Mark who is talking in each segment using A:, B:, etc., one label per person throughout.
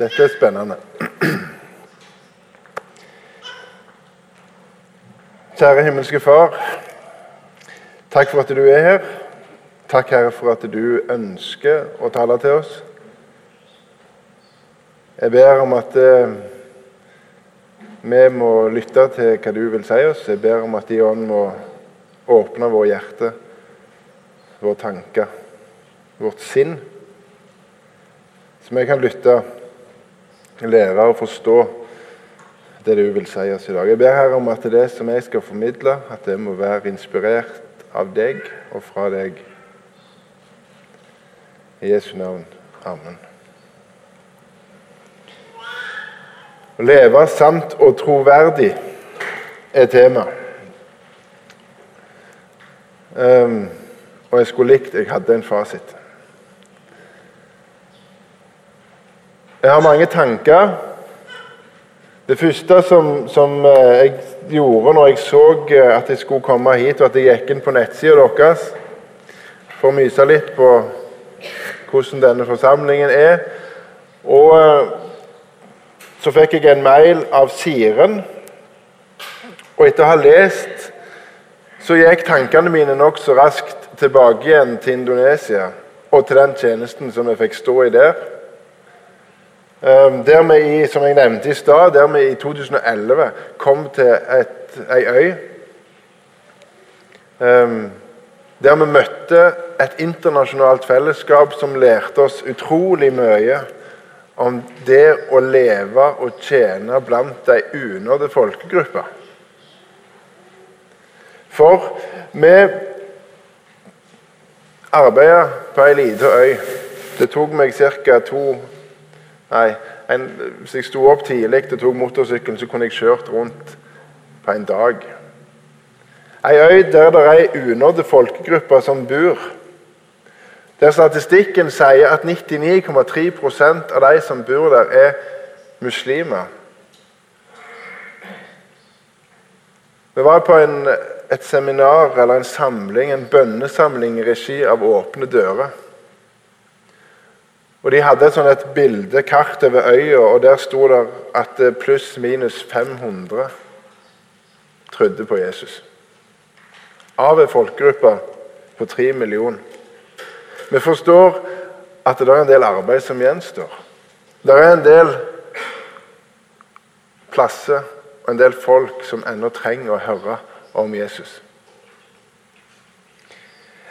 A: Dette er spennende. Kjære himmelske Far. Takk for at du er her. Takk, Herre, for at du ønsker å tale til oss. Jeg ber om at eh, vi må lytte til hva du vil si oss. Jeg ber om at De ånd må åpne våre hjerte, våre tanker, vårt sinn, så vi kan lytte lære å forstå det du vil si oss i dag. Jeg ber her om at det som jeg skal formidle, at det må være inspirert av deg og fra deg. I Jesu navn. Amen. Å leve sant og troverdig er tema. Um, og jeg skulle likt jeg hadde en fasit. Jeg har mange tanker. Det første som, som, eh, jeg gjorde når jeg så eh, at jeg skulle komme hit, og at jeg gikk inn på nettsida deres for å myse litt på hvordan denne forsamlingen er. Og eh, så fikk jeg en mail av Siren. Og etter å ha lest så gikk tankene mine nokså raskt tilbake igjen til Indonesia og til den tjenesten som jeg fikk stå i der. Ehm, der vi som jeg nevnte i stad, der vi i 2011 kom til ei øy ehm, Der vi møtte et internasjonalt fellesskap som lærte oss utrolig mye om det å leve og tjene blant de unådde folkegrupper. For vi arbeidet på ei lita øy. Det tok meg ca. to Nei, en, Hvis jeg sto opp tidlig og tok motorsykkelen, så kunne jeg kjørt rundt på en dag. Ei øy der det er ei unådde folkegruppe som bor. Der statistikken sier at 99,3% av de som bor der, er muslimer. Vi var på en, et seminar eller en samling, en bønnesamling i regi av Åpne dører. Og De hadde et sånt et bildekart over øya, og der sto det at pluss-minus 500 trodde på Jesus. Av en folkegruppe på tre millioner. Vi forstår at det er en del arbeid som gjenstår. Det er en del plasser og en del folk som ennå trenger å høre om Jesus.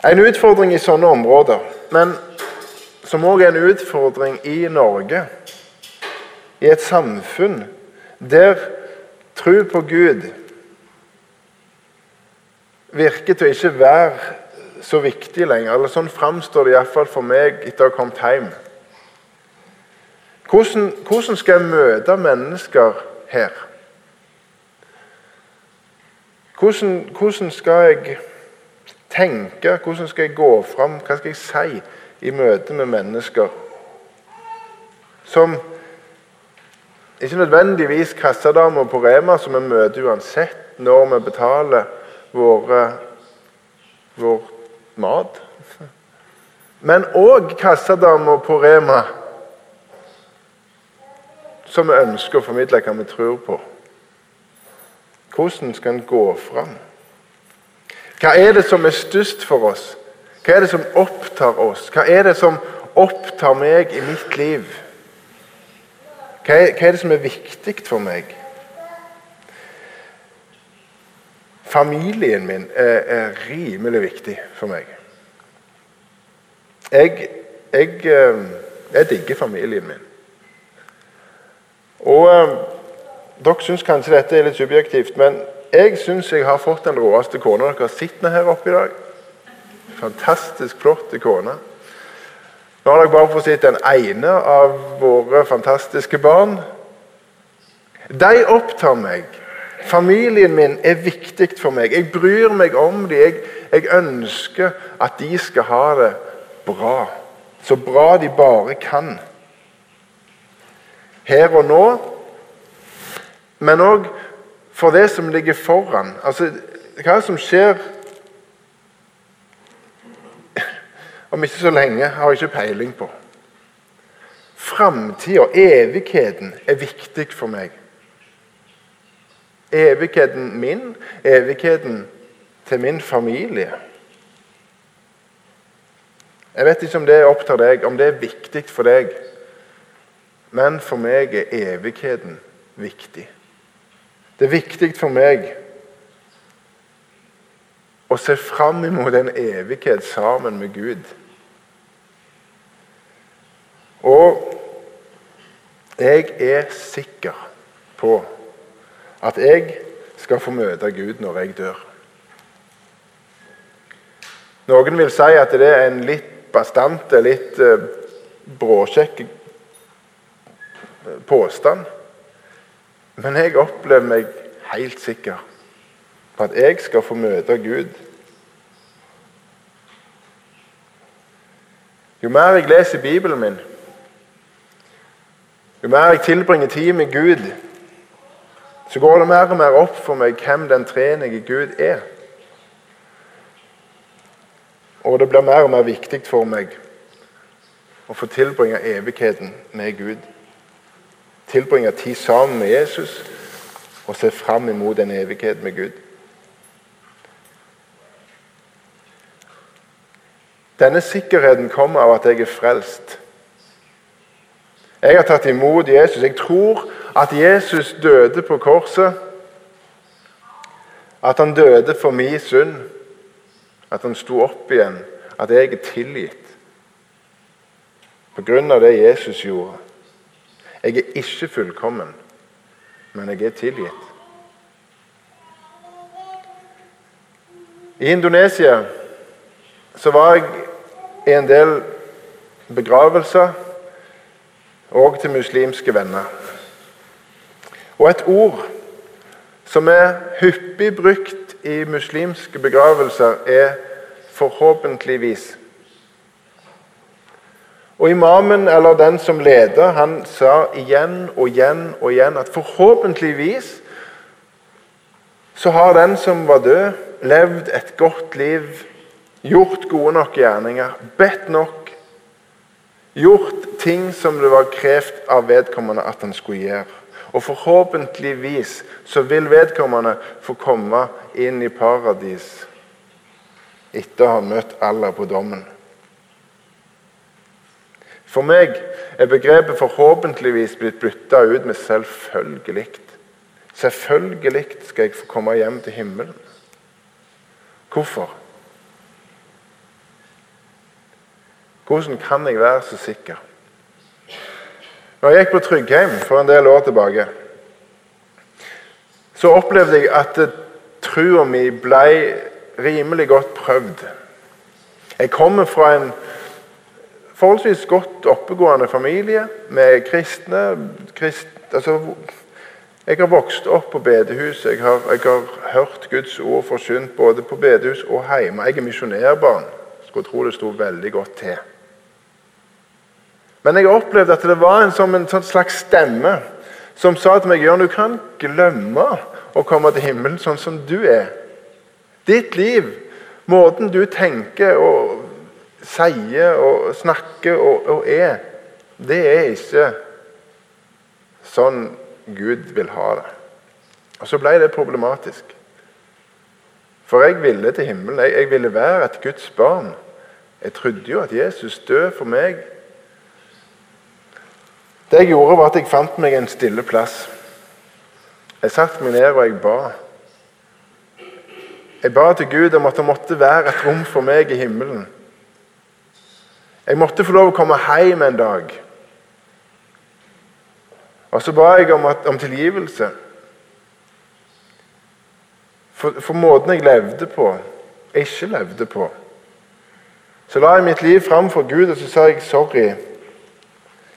A: En utfordring i sånne områder, men som òg er en utfordring i Norge, i et samfunn der tro på Gud virker til å ikke være så viktig lenger. eller Sånn framstår det iallfall for meg etter å ha kommet hjem. Hvordan, hvordan skal jeg møte mennesker her? Hvordan, hvordan, skal jeg tenke? Hvordan skal jeg gå fram? Hva skal jeg si? I møte med mennesker som ikke nødvendigvis kassadamer på Rema, som vi møter uansett når vi betaler våre, vår mat. Men òg kassadamer på Rema som vi ønsker å formidle hva vi tror på. Hvordan skal en gå fram? Hva er det som er størst for oss? Hva er det som opptar oss? Hva er det som opptar meg i mitt liv? Hva er, det som er viktig for meg? Familien min er, er rimelig viktig for meg. Jeg, jeg, eh, jeg digger familien min. Og eh, Dere syns kanskje dette er litt subjektivt, men jeg syns jeg har fått den råeste kona dere har sett her oppe i dag. Fantastisk flott kone. Nå har dere bare fått sett den ene av våre fantastiske barn. De opptar meg. Familien min er viktig for meg. Jeg bryr meg om dem. Jeg, jeg ønsker at de skal ha det bra. Så bra de bare kan. Her og nå, men òg for det som ligger foran. Altså, hva som skjer om ikke så lenge har jeg ikke peiling på. framtida, evigheten, er viktig for meg. Evigheten min, evigheten til min familie. Jeg vet ikke om det opptar deg, om det er viktig for deg. Men for meg er evigheten viktig. Det er viktig for meg å se fram imot en evighet sammen med Gud. Og jeg er sikker på at jeg skal få møte Gud når jeg dør. Noen vil si at det er en litt bastante, litt uh, bråkjekk påstand. Men jeg opplever meg helt sikker på at jeg skal få møte Gud. Jo mer jeg leser Bibelen min, jo mer jeg tilbringer tid med Gud, så går det mer og mer opp for meg hvem den trenige Gud er. Og det blir mer og mer viktig for meg å få tilbringe evigheten med Gud. Tilbringe tid sammen med Jesus og se fram imot en evighet med Gud. Denne sikkerheten kommer av at jeg er frelst. Jeg har tatt imot Jesus. Jeg tror at Jesus døde på korset. At han døde for min synd. At han sto opp igjen. At jeg er tilgitt. På grunn av det Jesus gjorde. Jeg er ikke fullkommen, men jeg er tilgitt. I Indonesia så var jeg en del begravelser og til muslimske venner. Og et ord som er hyppig brukt i muslimske begravelser, er 'forhåpentligvis'. Og Imamen, eller den som leder, han sa igjen og igjen og igjen at forhåpentligvis så har den som var død, levd et godt liv, gjort gode nok gjerninger, bedt nok, gjort ting som det var krevd av vedkommende at han skulle gjøre. Og forhåpentligvis så vil vedkommende få komme inn i paradis etter å ha møtt Allah på dommen. For meg er begrepet 'forhåpentligvis' blitt bytta ut med 'selvfølgelig'. Selvfølgelig skal jeg få komme hjem til himmelen. Hvorfor? Hvordan kan jeg være så sikker? Når jeg gikk på Tryggheim for en del år tilbake, så opplevde jeg at trua mi ble rimelig godt prøvd. Jeg kommer fra en forholdsvis godt oppegående familie med kristne. Krist, altså, jeg har vokst opp på bedehus. Jeg har, jeg har hørt Guds ord forsynt både på bedehus og hjemme. Jeg er misjonærbarn. Skulle tro det sto veldig godt til. Men jeg opplevde at det var en, som en sånn slags stemme som sa til meg Jørn, du kan glemme å komme til himmelen sånn som du er. Ditt liv, måten du tenker og sier og snakker og, og er, det er ikke sånn Gud vil ha det. Og Så ble det problematisk. For jeg ville til himmelen. Jeg, jeg ville være et Guds barn. Jeg trodde jo at Jesus døde for meg det jeg gjorde, var at jeg fant meg en stille plass. Jeg satte meg ned og jeg ba. Jeg ba til Gud om at det måtte være et rom for meg i himmelen. Jeg måtte få lov å komme hjem en dag. Og så ba jeg om, at, om tilgivelse. For, for, måten jeg levde på, jeg ikke levde på. Så la jeg mitt liv fram for Gud, og så sa jeg sorry.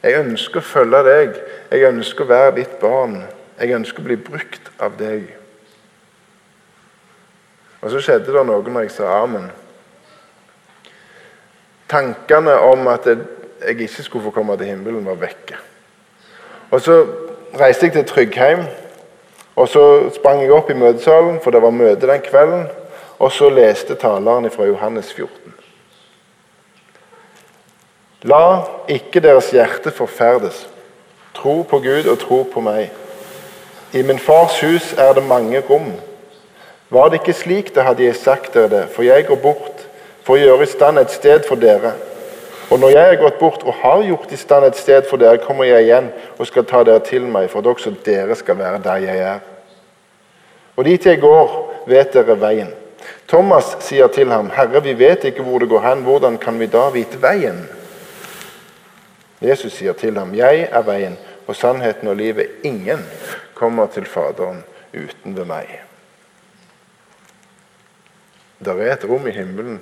A: Jeg ønsker å følge deg. Jeg ønsker å være ditt barn. Jeg ønsker å bli brukt av deg. Og så skjedde det noe når jeg sa amen. Tankene om at jeg ikke skulle få komme til himmelen, var vekke. Og Så reiste jeg til Tryggheim. Og Så sprang jeg opp i møtesalen, for det var møte den kvelden. Og så leste taleren fra Johannes 14. La ikke deres hjerte forferdes. Tro på Gud og tro på meg. I min fars hus er det mange rom. Var det ikke slik, da hadde jeg sagt dere det, for jeg går bort for å gjøre i stand et sted for dere. Og når jeg er gått bort og har gjort i stand et sted for dere, kommer jeg igjen og skal ta dere til meg, for at også dere skal være der jeg er. Og dit jeg går, vet dere veien. Thomas sier til ham, Herre, vi vet ikke hvor det går hen, hvordan kan vi da vite veien? Jesus sier til ham, Jeg er veien og sannheten og livet. Ingen kommer til Faderen uten ved meg. Det er et rom i himmelen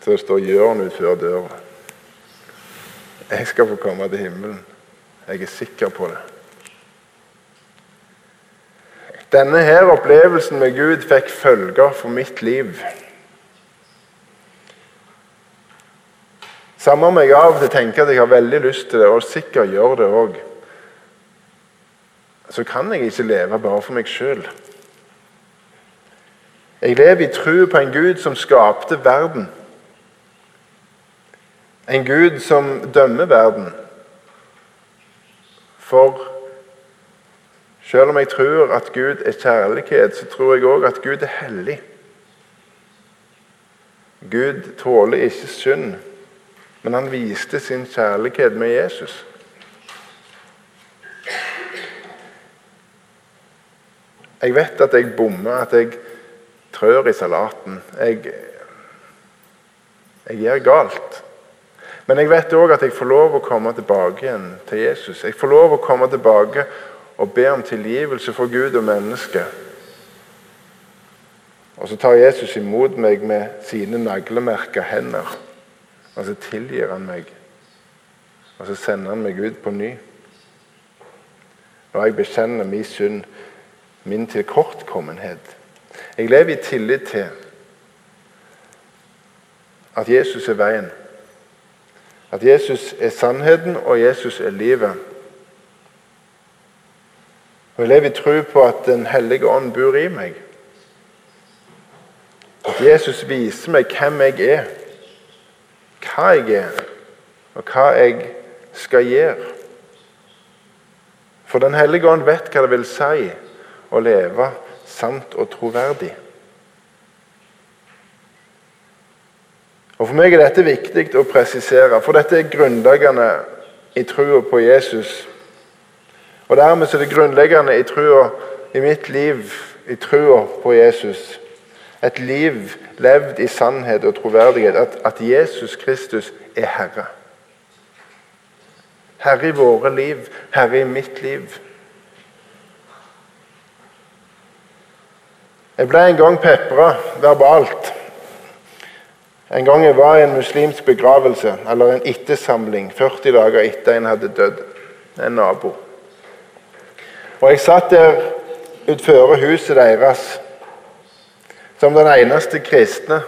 A: til det står 'Jørn ut før døra'. Jeg skal få komme til himmelen. Jeg er sikker på det. Denne her opplevelsen med Gud fikk følger for mitt liv. Samme om jeg av og til tenker at jeg har veldig lyst til det, og sikkert gjør det òg, så kan jeg ikke leve bare for meg sjøl. Jeg lever i tro på en Gud som skapte verden. En Gud som dømmer verden. For selv om jeg tror at Gud er kjærlighet, så tror jeg òg at Gud er hellig. Gud tåler ikke synd. Men han viste sin kjærlighet med Jesus. Jeg vet at jeg bommer, at jeg trør i salaten. Jeg, jeg gjør galt. Men jeg vet òg at jeg får lov å komme tilbake igjen til Jesus. Jeg får lov å komme tilbake og be om tilgivelse for Gud og mennesket. Og så tar Jesus imot meg med sine naglemerka hender. Og så tilgir han meg. Og så sender han meg ut på ny. Og jeg bekjenner min synd, min tilkortkommenhet. Jeg lever i tillit til at Jesus er veien. At Jesus er sannheten, og Jesus er livet. Og Jeg lever i tro på at Den hellige ånd bor i meg. At Jesus viser meg hvem jeg er hva jeg er, og hva jeg skal gjøre. For Den hellige ånd vet hva det vil si å leve sant og troverdig. Og For meg er dette viktig å presisere, for dette er grunnleggende i trua på Jesus. Og Dermed er det grunnleggende i trua i mitt liv, i trua på Jesus. Et liv levd i sannhet og troverdighet. At, at Jesus Kristus er Herre. Herre i våre liv, Herre i mitt liv. Jeg ble en gang pepra verbalt. En gang jeg var i en muslimsk begravelse, eller en ettersamling, 40 dager etter en hadde dødd. En nabo. Og Jeg satt der utenfor huset deres som den eneste kristne.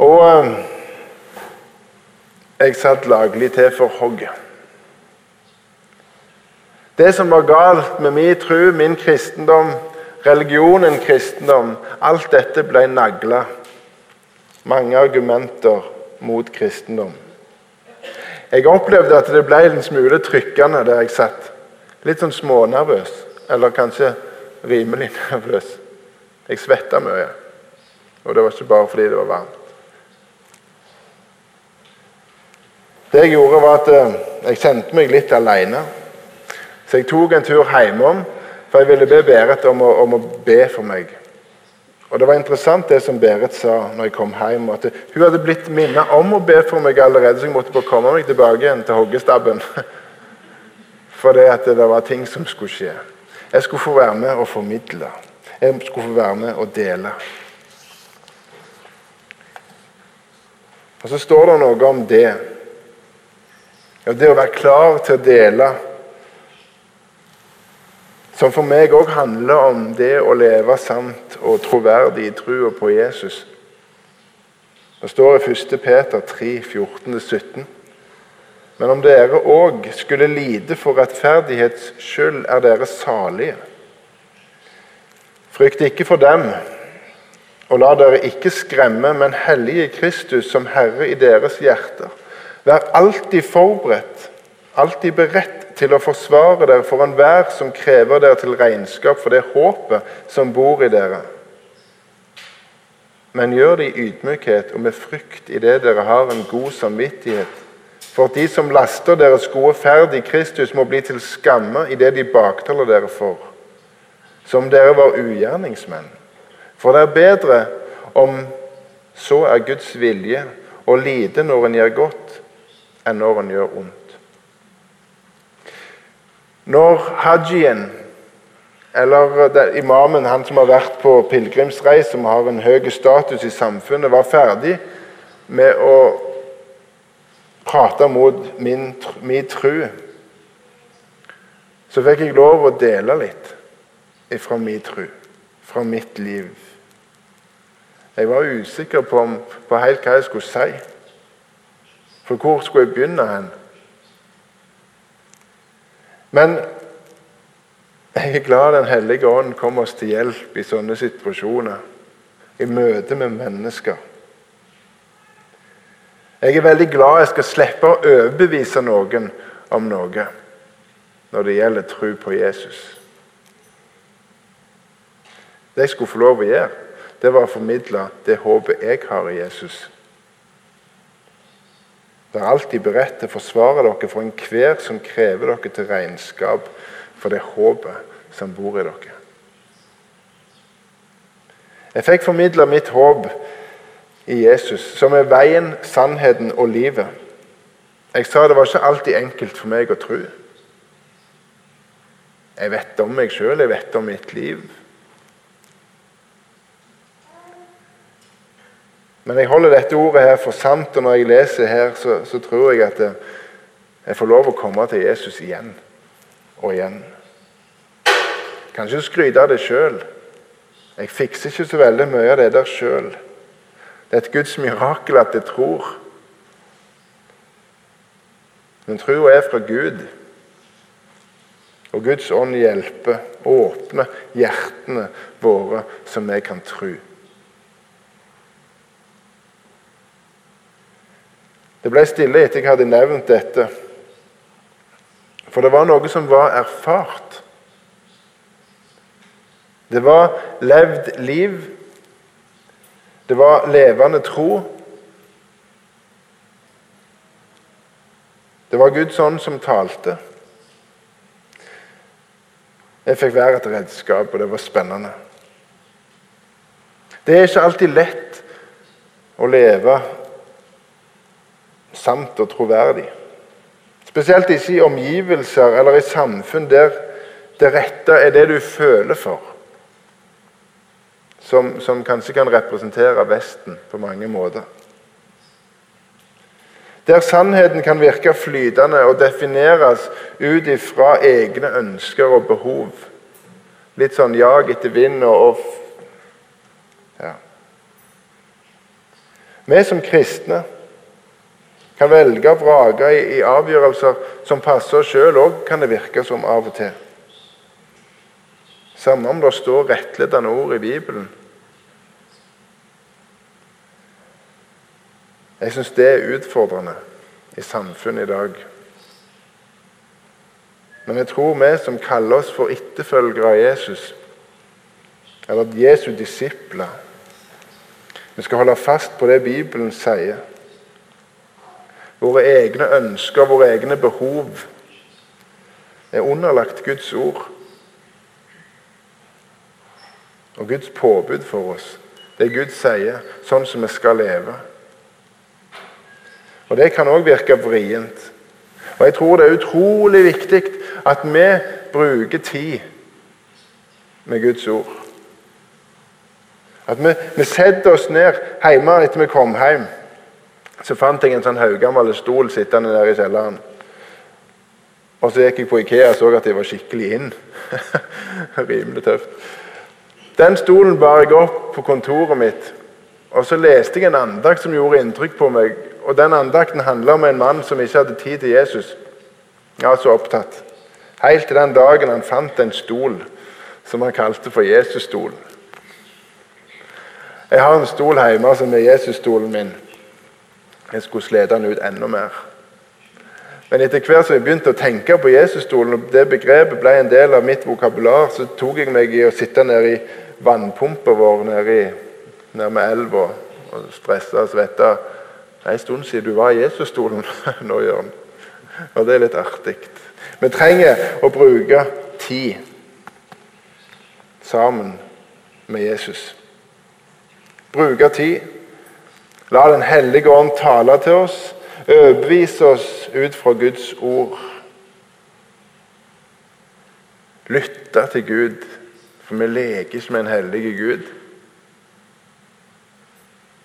A: Og eh, jeg satt laglig til for hogget. Det som var galt med min tro, min kristendom, religionen kristendom, alt dette ble nagla. Mange argumenter mot kristendom. Jeg opplevde at det ble en smule trykkende der jeg satt. Litt sånn smånervøs, eller kanskje rimelig nervøs. Jeg svetta mye. Og det var ikke bare fordi det var varmt. Det jeg gjorde, var at eh, jeg kjente meg litt alene. Så jeg tok en tur hjemom, for jeg ville be Berit om å, om å be for meg. Og Det var interessant det som Berit sa når jeg kom hjem. At hun hadde blitt minnet om å be for meg allerede, så jeg måtte bare komme meg tilbake igjen til hoggestabben. Fordi at det var ting som skulle skje. Jeg skulle få være med og formidle. Jeg skulle få være med og dele. Og Så står det noe om det. Ja, det å være klar til å dele. Som for meg òg handler om det å leve sant og troverdig i trua på Jesus. Det står i 1. Peter 3, 14-17. Men om dere òg skulle lide for rettferdighets skyld, er dere salige. Frykt ikke for dem, og la dere ikke skremme, men hellige Kristus som Herre i deres hjerter. Vær alltid forberedt, alltid beredt til å forsvare dere for enhver som krever dere til regnskap for det håpet som bor i dere. Men gjør det i ydmykhet og med frykt idet dere har en god samvittighet. For at de som laster deres gode ferd i Kristus, må bli til skamme idet de baktaler dere for. Som dere var ugjerningsmenn. For det er bedre om så er Guds vilje å lide når en gjør godt, enn når en gjør ondt. Når hajien, eller imamen, han som har vært på pilegrimsreise, som har en høy status i samfunnet, var ferdig med å prate mot min, min tru, så fikk jeg lov å dele litt fra min tro, fra mitt liv. Jeg var usikker på, på helt hva jeg skulle si. For hvor skulle jeg begynne hen? Men jeg er glad Den hellige ånd kommer oss til hjelp i sånne situasjoner. I møte med mennesker. Jeg er veldig glad jeg skal slippe å overbevise noen om noe når det gjelder tro på Jesus. Det jeg skulle få lov å gjøre, det var å formidle det håpet jeg har i Jesus. Vær alltid beredt til å forsvare dere for enhver som krever dere til regnskap for det håpet som bor i dere. Jeg fikk formidla mitt håp i Jesus, som er veien, sannheten og livet. Jeg sa det var ikke alltid enkelt for meg å tro. Jeg vet om meg sjøl, jeg vet om mitt liv. Men jeg holder dette ordet her for sant, og når jeg leser her, så, så tror jeg at jeg får lov å komme til Jesus igjen og igjen. Kan ikke skryte av det sjøl. Jeg fikser ikke så veldig mye av det der sjøl. Det er et Guds mirakel at jeg tror. Men troa er fra Gud. Og Guds ånd hjelper, åpner hjertene våre, så vi kan tro. Det ble stille etter jeg hadde nevnt dette. For det var noe som var erfart. Det var levd liv. Det var levende tro. Det var Guds ånd som talte. Jeg fikk være et redskap, og det var spennende. Det er ikke alltid lett å leve sant og troverdig. Spesielt ikke i omgivelser eller i samfunn der det rette er det du føler for. Som, som kanskje kan representere Vesten på mange måter. Der sannheten kan virke flytende og defineres ut ifra egne ønsker og behov. Litt sånn jag etter vind og ja. Vi som kristne kan velge og vrake i, i, avgjørelser som passer oss sjøl òg, kan det virke som av og til. Samme om det står rettledende ord i Bibelen. Jeg syns det er utfordrende i samfunnet i dag. Men jeg tror vi som kaller oss for etterfølgere av Jesus, eller Jesu disipler, vi skal holde fast på det Bibelen sier. Våre egne ønsker, våre egne behov er underlagt Guds ord. Og Guds påbud for oss. Det Gud sier, sånn som vi skal leve. Og Det kan òg virke vrient. Og Jeg tror det er utrolig viktig at vi bruker tid med Guds ord. At vi, vi setter oss ned hjemme etter vi kom hjem så fant jeg en sånn haugammel stol sittende der i kjelleren. Og så gikk jeg på Ikea og så at de var skikkelig inn. Rimelig tøft. Den stolen bar jeg opp på kontoret mitt. Og så leste jeg en andakt som gjorde inntrykk på meg. Og Den andakten handla om en mann som ikke hadde tid til Jesus. Ja, så opptatt. Helt til den dagen han fant en stol som han kalte for Jesusstolen. Jeg har en stol hjemme som er Jesusstolen min. Jeg skulle slite han ut enda mer. Men etter hvert som jeg begynte å tenke på Jesusstolen, og det begrepet ble en del av mitt vokabular, så tok jeg meg i å sitte nede i vannpumpa vår nede, nede med elva og stresse og svette. Det er en stund siden du var i Jesusstolen nå, Jørn. Og det er litt artig. Vi trenger å bruke tid sammen med Jesus. Bruke tid. La Den hellige ånd tale til oss. Overbevise oss ut fra Guds ord. Lytte til Gud, for vi leker ikke med en hellig Gud.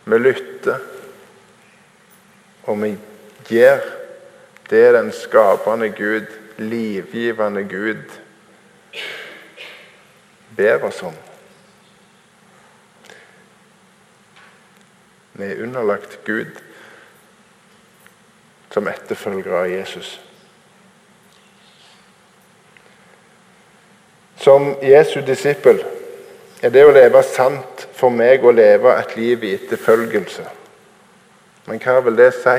A: Vi lytter, og vi gjør det den skapende Gud, livgivende Gud, ber oss om. Vi er underlagt Gud som etterfølgere av Jesus. Som Jesu disippel er det å leve sant for meg å leve et liv i etterfølgelse. Men hva vil det si?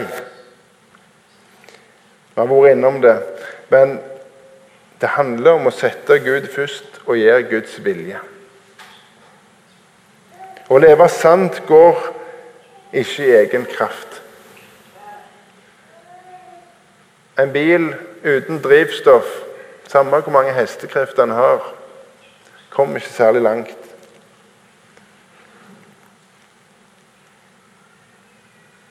A: Vi har vært innom det. Men det handler om å sette Gud først og gjøre Guds vilje. Å leve sant går ikke i egen kraft. En bil uten drivstoff, samme hvor mange hestekrefter den har, kommer ikke særlig langt.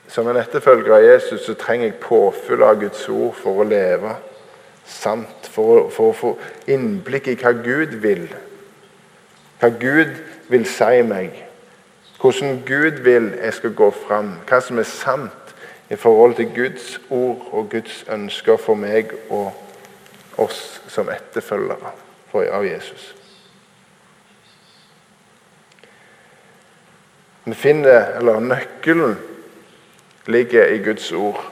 A: Som en etterfølger av Jesus så trenger jeg påfyll av Guds ord for å leve sant. For, for å få innblikk i hva Gud vil. Hva Gud vil si meg. Hvordan Gud vil jeg skal gå fram. Hva som er sant i forhold til Guds ord og Guds ønsker for meg og oss som etterfølgere av Jesus. Vi finner, eller Nøkkelen ligger i Guds ord.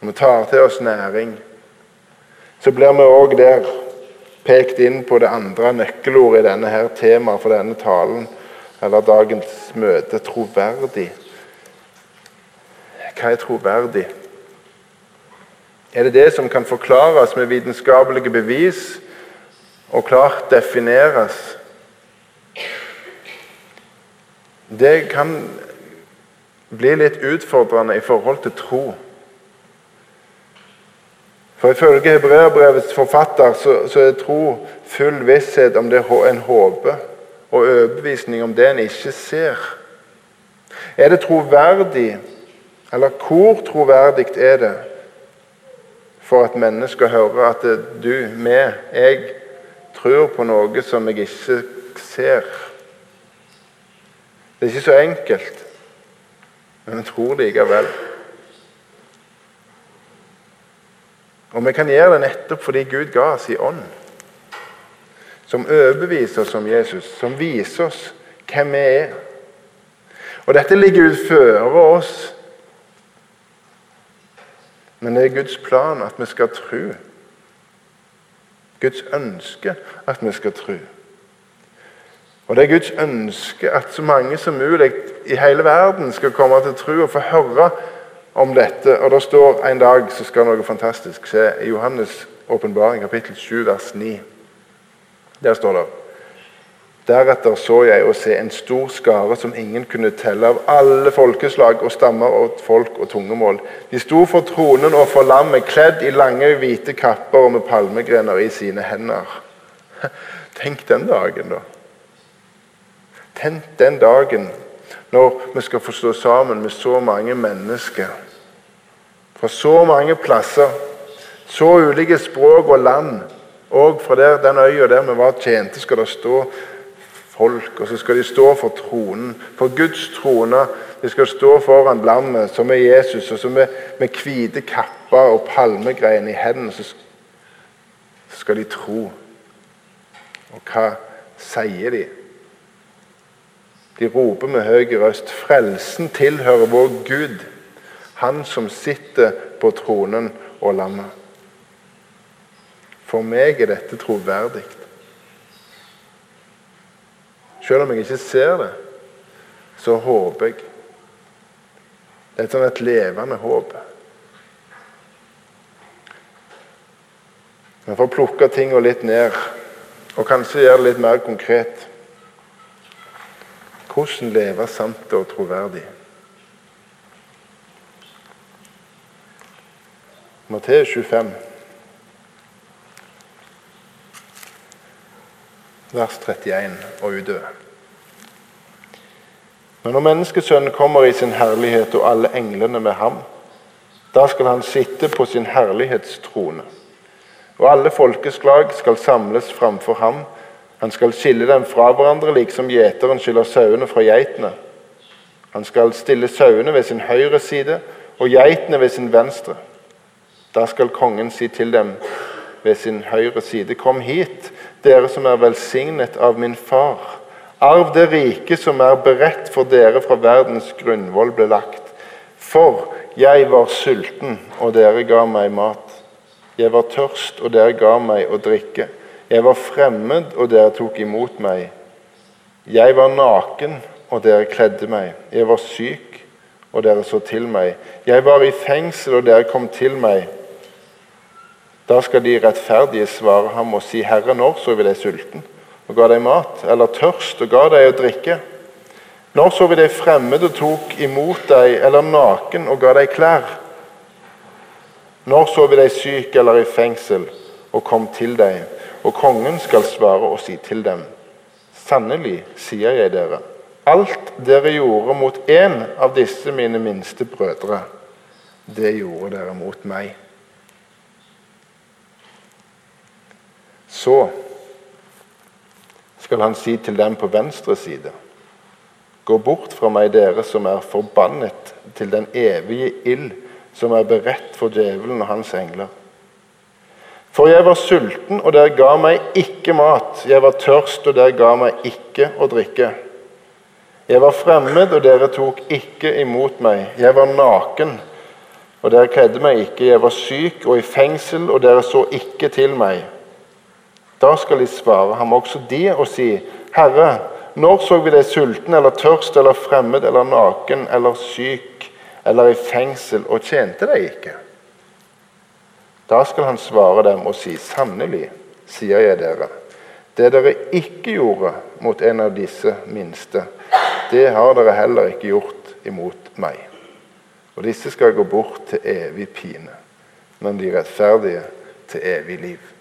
A: Når vi tar til oss næring, så blir vi òg der pekt inn på det andre nøkkelordet i denne her temaet for denne talen, eller dagens møte troverdig. Hva er troverdig? Er det det som kan forklares med vitenskapelige bevis og klart defineres? Det kan bli litt utfordrende i forhold til tro. For Ifølge hebreerbrevets forfatter så, så, er tro full visshet om det en håper, og overbevisning om det en ikke ser. Er det troverdig, eller hvor troverdig er det for at mennesker hører at du, vi, jeg, tror på noe som jeg ikke ser? Det er ikke så enkelt. Men vi tror likevel. Og vi kan gjøre det nettopp fordi Gud ga oss i ånd. Som overbeviser oss om Jesus, som viser oss hvem vi er. Og dette ligger utfører oss. Men det er Guds plan at vi skal tro. Guds ønske at vi skal tro. Og Det er Guds ønske at så mange som mulig i hele verden skal komme til tro og få høre om dette. Og Det står en dag så skal noe fantastisk skje. I Johannes' åpenbaring, kapittel 7, vers 9. Der står det Deretter så jeg å se en stor skare som ingen kunne telle, av alle folkeslag og stammer og folk og tungemål. De sto for tronen og for lammet, kledd i lange, hvite kapper og med palmegrener i sine hender. Tenk den dagen, da. Tenk den dagen når vi skal få stå sammen med så mange mennesker fra så mange plasser, så ulike språk og land. Og fra der, den øya der vi var tjente, skal det stå folk, og så skal de stå for tronen, for Guds trone. De skal stå foran lammet, som er Jesus, og så med, med hvite kapper og palmegrein i hendene, så skal de tro. Og hva sier de? De roper med høy røst, frelsen tilhører vår Gud, Han som sitter på tronen og lammet. For meg er dette troverdig. Selv om jeg ikke ser det, så håper jeg. Det er sånn et levende håp. For å plukke tingene litt ned, og kanskje gjøre det litt mer konkret Hvordan leve sant og troverdig? Matteus 25, vers 31 og utover. Men når Menneskesønnen kommer i sin herlighet og alle englene med ham, da skal han sitte på sin herlighetstrone. Og alle folkeslag skal samles framfor ham. Han skal skille dem fra hverandre, liksom gjeteren skiller sauene fra geitene. Han skal stille sauene ved sin høyre side og geitene ved sin venstre. Da skal kongen si til dem ved sin høyre side.: Kom hit, dere som er velsignet av min far. Arv det rike som er beredt for dere fra verdens grunnvoll ble lagt. For jeg var sulten, og dere ga meg mat. Jeg var tørst, og dere ga meg å drikke. Jeg var fremmed, og dere tok imot meg. Jeg var naken, og dere kledde meg. Jeg var syk, og dere så til meg. Jeg var i fengsel, og dere kom til meg. Da skal de rettferdige svare ham og si, Herre, når så vi deg sulten? og ga deg mat, eller tørst og ga deg å drikke? Når så vi deg fremmed og tok imot deg, eller naken og ga deg klær? Når så vi deg syk eller i fengsel og kom til deg? Og kongen skal svare og si til dem, sannelig sier jeg dere, alt dere gjorde mot én av disse mine minste brødre, det gjorde dere mot meg. Så skal han si til dem på venstre side. Gå bort fra meg, dere som er forbannet til den evige ild som er beredt for djevelen og hans engler. For jeg var sulten, og dere ga meg ikke mat. Jeg var tørst, og dere ga meg ikke å drikke. Jeg var fremmed, og dere tok ikke imot meg. Jeg var naken, og dere kledde meg ikke. Jeg var syk og i fengsel, og dere så ikke til meg. Da skal de svare ham også de og si, Herre, når så vi deg sulten eller tørst eller fremmed eller naken eller syk eller i fengsel og tjente deg ikke? Da skal han svare dem og si, sannelig, sier jeg dere, det dere ikke gjorde mot en av disse minste, det har dere heller ikke gjort imot meg. Og disse skal gå bort til evig pine, men de rettferdige til evig liv.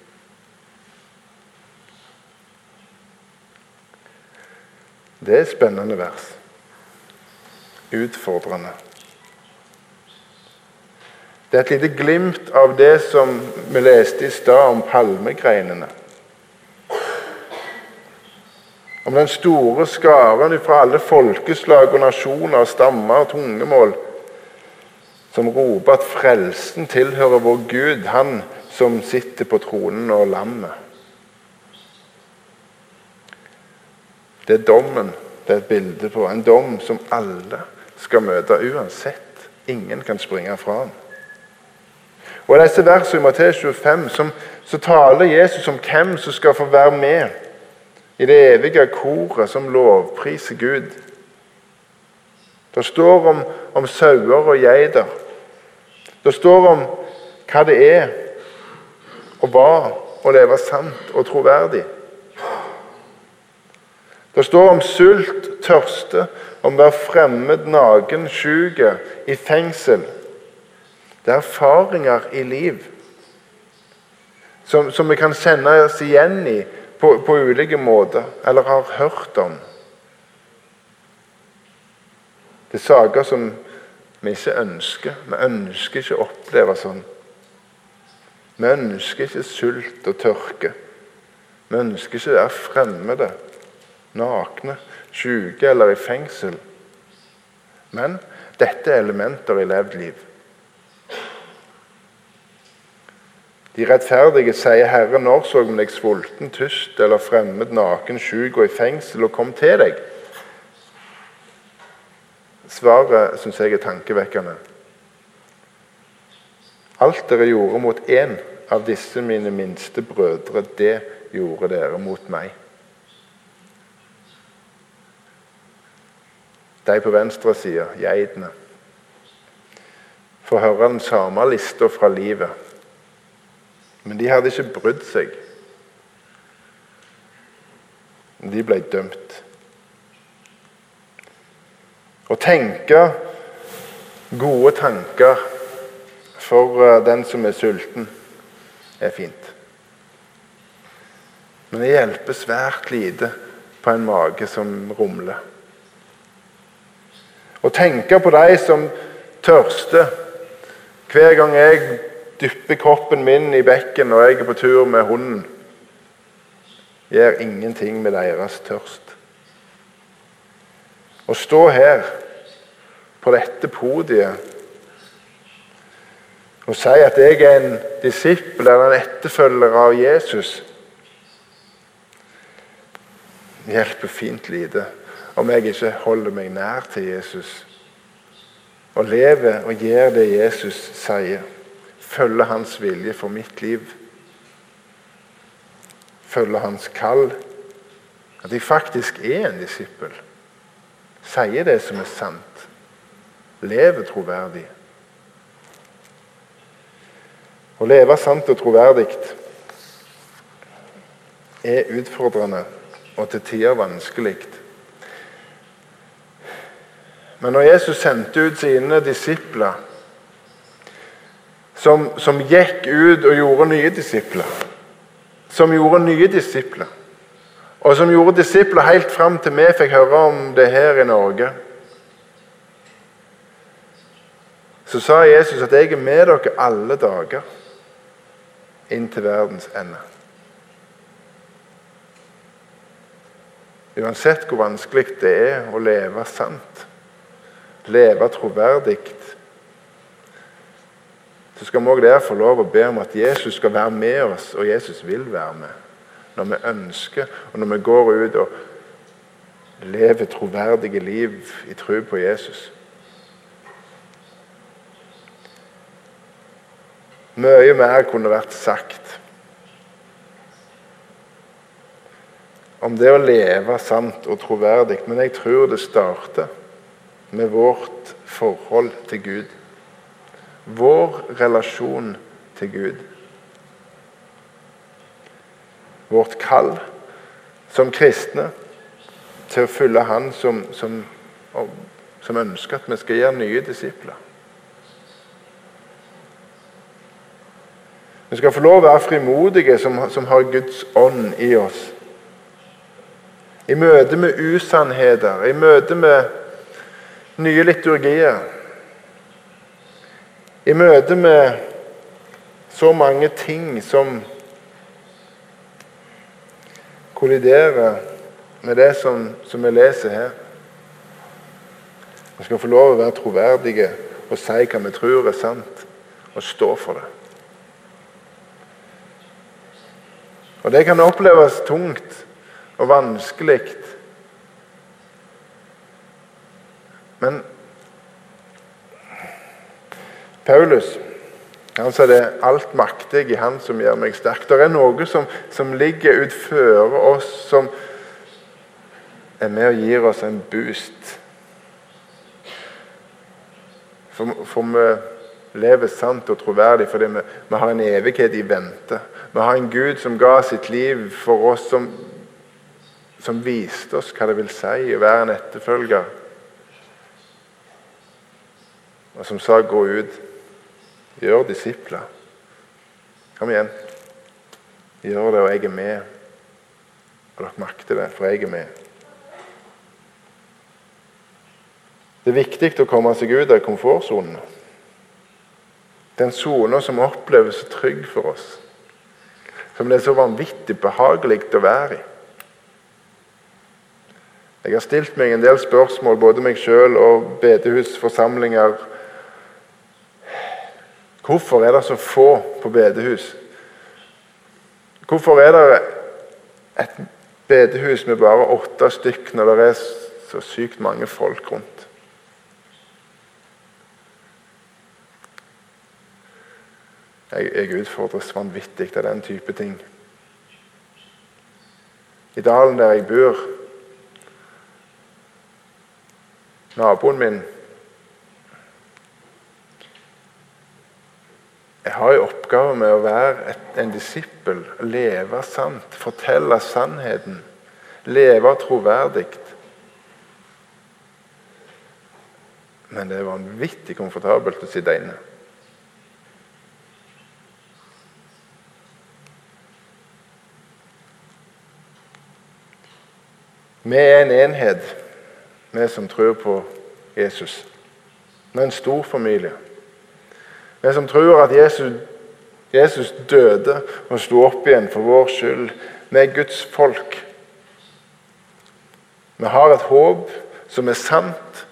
A: Det er et spennende vers. Utfordrende. Det er et lite glimt av det som vi leste i stad om palmegreinene. Om den store skaren fra alle folkeslag og nasjoner, stammer og tungemål, som roper at frelsen tilhører vår Gud, Han som sitter på tronen og lammet. Det er dommen det er et bilde på. En dom som alle skal møte uansett. Ingen kan springe fra ham. Og I disse versene i Matteus 25 som, så taler Jesus om hvem som skal få være med i det evige koret som lovpriser Gud. Det står om, om sauer og geiter. Det står om hva det er og hva å leve sant og troverdig. Det står om sult, tørste, om å være fremmed, naken, syk, i fengsel. Det er erfaringer i liv som, som vi kan kjenne oss igjen i på, på ulike måter, eller har hørt om. Det er saker som vi ikke ønsker. Vi ønsker ikke å oppleve sånn. Vi ønsker ikke sult og tørke. Vi ønsker ikke å være fremmede nakne, syke eller i fengsel. Men dette er elementer i levd liv. De rettferdige sier, 'Herre, når så vi deg sulten, tyst eller fremmed, naken, syk og i fengsel, og kom til deg?' Svaret syns jeg er tankevekkende. Alt dere gjorde mot én av disse mine minste brødre, det gjorde dere mot meg. De på venstre side, geitene, får høre den samme lista fra livet. Men de hadde ikke brydd seg. De ble dømt. Å tenke gode tanker for eh, den som er sulten, er fint. Men det hjelper svært lite på en mage som rumler. Å tenke på de som tørster. Hver gang jeg dypper kroppen min i bekken når jeg er på tur med hunden, gjør ingenting med deres tørst. Å stå her på dette podiet og si at jeg er en disippel eller en etterfølger av Jesus, hjelper fint lite om jeg ikke holder meg nær til Jesus og lever og gjør det Jesus sier. Følger hans vilje for mitt liv. Følger hans kall. At jeg faktisk er en disippel. Sier det som er sant. Lever troverdig. Å leve sant og troverdig er utfordrende og til tider vanskelig. Men når Jesus sendte ut sine disipler, som, som gikk ut og gjorde nye disipler Som gjorde nye disipler, og som gjorde disipler helt fram til vi fikk høre om det her i Norge Så sa Jesus at 'jeg er med dere alle dager' inn til verdens ende. Uansett hvor vanskelig det er å leve sant, leve troverdig, så skal vi òg der få lov å be om at Jesus skal være med oss, og Jesus vil være med. Når vi ønsker, og når vi går ut og lever troverdige liv i tro på Jesus. Mye mer kunne vært sagt om det å leve sant og troverdig, men jeg tror det starter med vårt forhold til Gud. Vår relasjon til Gud. Vårt kall som kristne til å følge Han som, som, som ønsker at vi skal gjøre nye disipler. Vi skal få lov å være frimodige som, som har Guds ånd i oss. I møte med usannheter, i møte med nye liturgier. I møte med så mange ting som kolliderer med det som, som vi leser her. Vi skal få lov å være troverdige og si hva vi tror er sant, og stå for det. Og Det kan oppleves tungt og vanskelig. Men Paulus han sa det alt maktig i Han som gjør meg sterk. Det er noe som, som ligger utføre oss, som er med og gir oss en boost. For, for vi lever sant og troverdig fordi vi, vi har en evighet i vente. Vi har en Gud som ga sitt liv for oss, som, som viste oss hva det vil si å være en etterfølger. Og som sa 'gå ut'. Gjør disipler. Kom igjen. Gjør det, og jeg er med. Og dere makter det, for jeg er med. Det er viktig å komme seg ut av komfortsonen. Den sona som oppleves så trygg for oss. Som det er så vanvittig behagelig å være i. Jeg har stilt meg en del spørsmål, både meg sjøl og bedehusforsamlinger Hvorfor er det så få på bedehus? Hvorfor er det et bedehus med bare åtte stykk når det er så sykt mange folk rundt? Jeg, jeg utfordres vanvittig av den type ting. I dalen der jeg bor Naboen min Jeg har en oppgave med å være et, en disippel, leve sant, fortelle sannheten, leve troverdig. Men det er vanvittig komfortabelt å sitte inne. Vi er en enhet, vi som tror på Jesus. Vi er en stor familie. Vi som tror at Jesus, Jesus døde og sto opp igjen for vår skyld. Vi er Guds folk. Vi har et håp som er sant,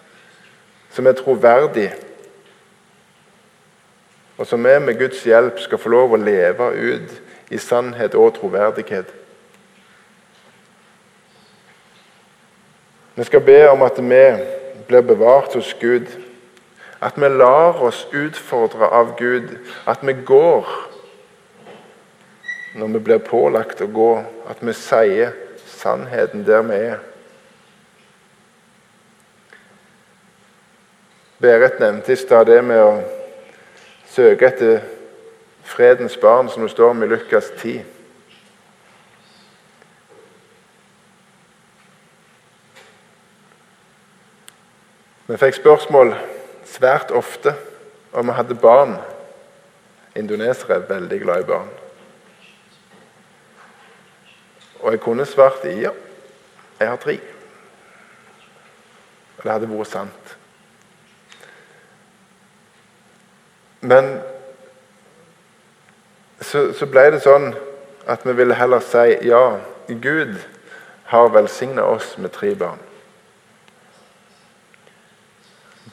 A: som er troverdig, og som vi med Guds hjelp skal få lov å leve ut i sannhet og troverdighet. Vi skal be om at vi blir bevart hos Gud. At vi lar oss utfordre av Gud. At vi går når vi blir pålagt å gå. At vi sier sannheten der vi er. Berit nevnte i stad det med å søke etter fredens barn, som det står om i Lukas 10. Vi fikk spørsmål svært ofte og vi hadde barn. Indonesere er veldig glad i barn. Og jeg kunne svart ja, jeg har tre. Og det hadde vært sant. Men så, så, ble det sånn at vi ville heller si ja, Gud har velsigna oss med tre barn.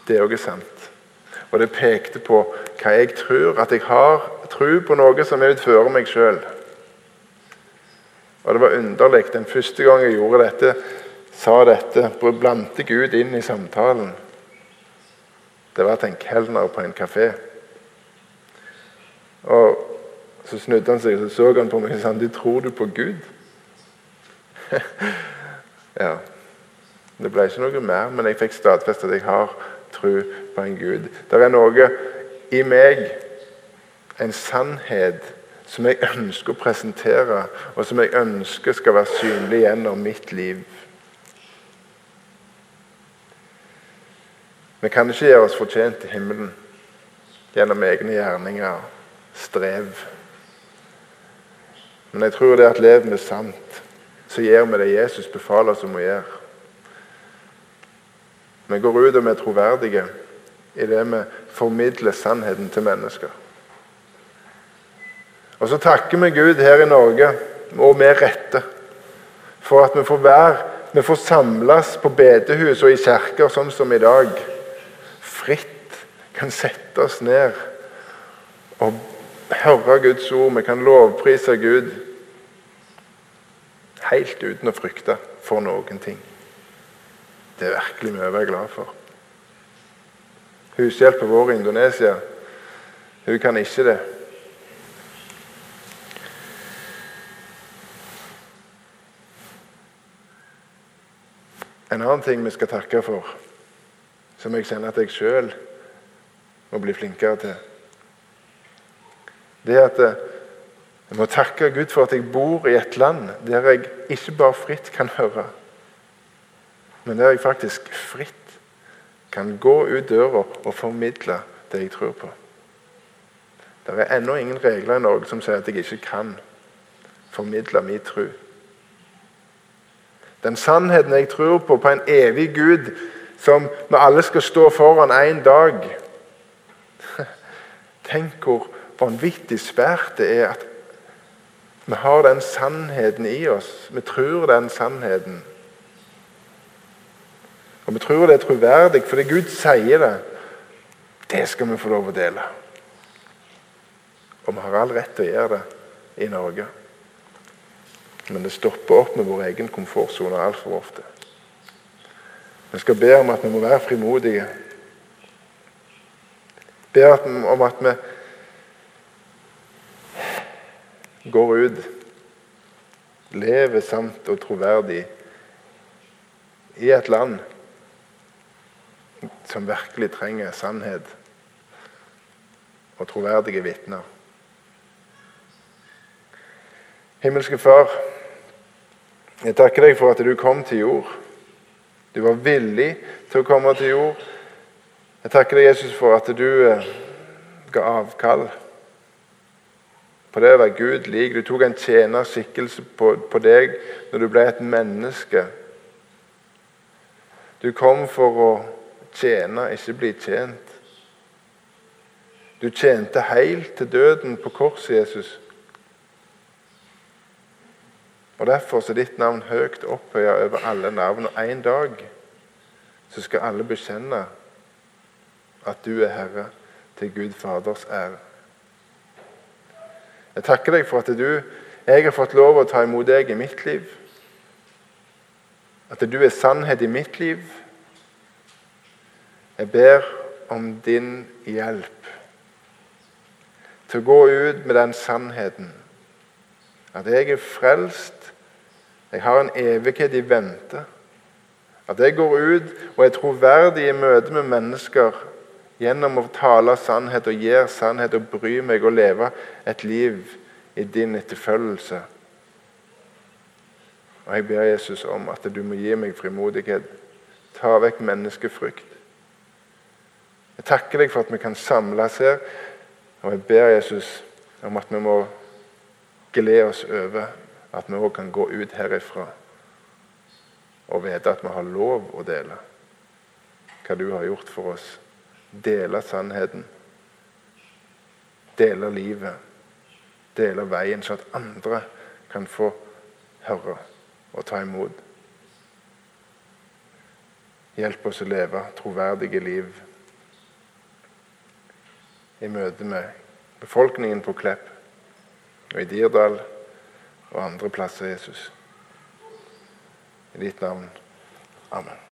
A: Det er òg sant. Og det pekte på hva jeg tror. At jeg har tro på noe som er utfører meg sjøl. Og det var underlig. Den første gang jeg gjorde dette, sa dette, blandte Gud inn i samtalen. Det var til en kelner på en kafé. Og Så snudde han seg og så, så han på meg og sa du tror du på Gud? ja. Det ble ikke noe mer, men jeg fikk stadfestet at jeg har tro på en Gud. Det er noe i meg, en sannhet, som jeg ønsker å presentere, og som jeg ønsker skal være synlig gjennom mitt liv. Vi kan ikke gjøre oss fortjent til himmelen gjennom egne gjerninger strev. Men jeg tror det at lever vi sant, så gjør vi det Jesus befaler oss om å gjøre. Vi går ut og vi er troverdige i det vi formidler sannheten til mennesker. Og så takker vi Gud her i Norge, og med rette, for at vi får være vi får samles på bedehus og i kirker sånn som i dag. Fritt kan sette oss ned og høre Guds ord, vi kan lovprise Gud helt uten å frykte for noen ting. Det er virkelig mye å være glad for. Hushjelpen vår i Indonesia, hun kan ikke det. En annen ting vi skal takke for, som jeg kjenner at jeg sjøl må bli flinkere til det er at eh, jeg må takke Gud for at jeg bor i et land der jeg ikke bare fritt kan høre, men der jeg faktisk fritt kan gå ut døra og formidle det jeg tror på. Det er ennå ingen regler i Norge som sier at jeg ikke kan formidle min tro. Den sannheten jeg tror på, på en evig Gud som vi alle skal stå foran en dag Tenk hvor vanvittig svært det er at vi har den sannheten i oss. Vi tror den sannheten. Og vi tror det er troverdig, fordi Gud sier det. Det skal vi få lov å dele. Og vi har all rett til å gjøre det i Norge. Men det stopper opp med vår egen komfortsone altfor ofte. Vi skal be om at vi må være frimodige. Be om at vi går ut, lever sant og troverdig i et land som virkelig trenger sannhet og troverdige vitner. Himmelske Far, jeg takker deg for at du kom til jord. Du var villig til å komme til jord. Jeg takker deg, Jesus, for at du eh, ga avkall på det å være Gud lik. Du tok en tjenerskikkelse på, på deg når du ble et menneske. Du kom for å tjene, ikke bli tjent. Du tjente helt til døden på korset, Jesus. Og Derfor er ditt navn høyt opphøya over alle navn. Og en dag så skal alle bekjenne at du er Herre, til Gud Faders ære. Jeg takker deg for at du, jeg har fått lov å ta imot deg i mitt liv. At du er sannhet i mitt liv. Jeg ber om din hjelp til å gå ut med den sannheten. At jeg er frelst jeg har en evighet i vente. At jeg går ut og er troverdig i møte med mennesker gjennom å tale sannhet og gjøre sannhet og bry meg og leve et liv i din etterfølgelse. Og Jeg ber Jesus om at du må gi meg frimodighet. Ta vekk menneskefrykt. Jeg takker deg for at vi kan samles her, og jeg ber Jesus om at vi må glede oss over at vi òg kan gå ut herifra og vite at vi har lov å dele hva du har gjort for oss. Dele sannheten. Dele livet. Dele veien, så at andre kan få høre og ta imot. Hjelp oss å leve troverdige liv i møte med befolkningen på Klepp og i Dirdal og andre plasser, Jesus. I ditt navn. Amen.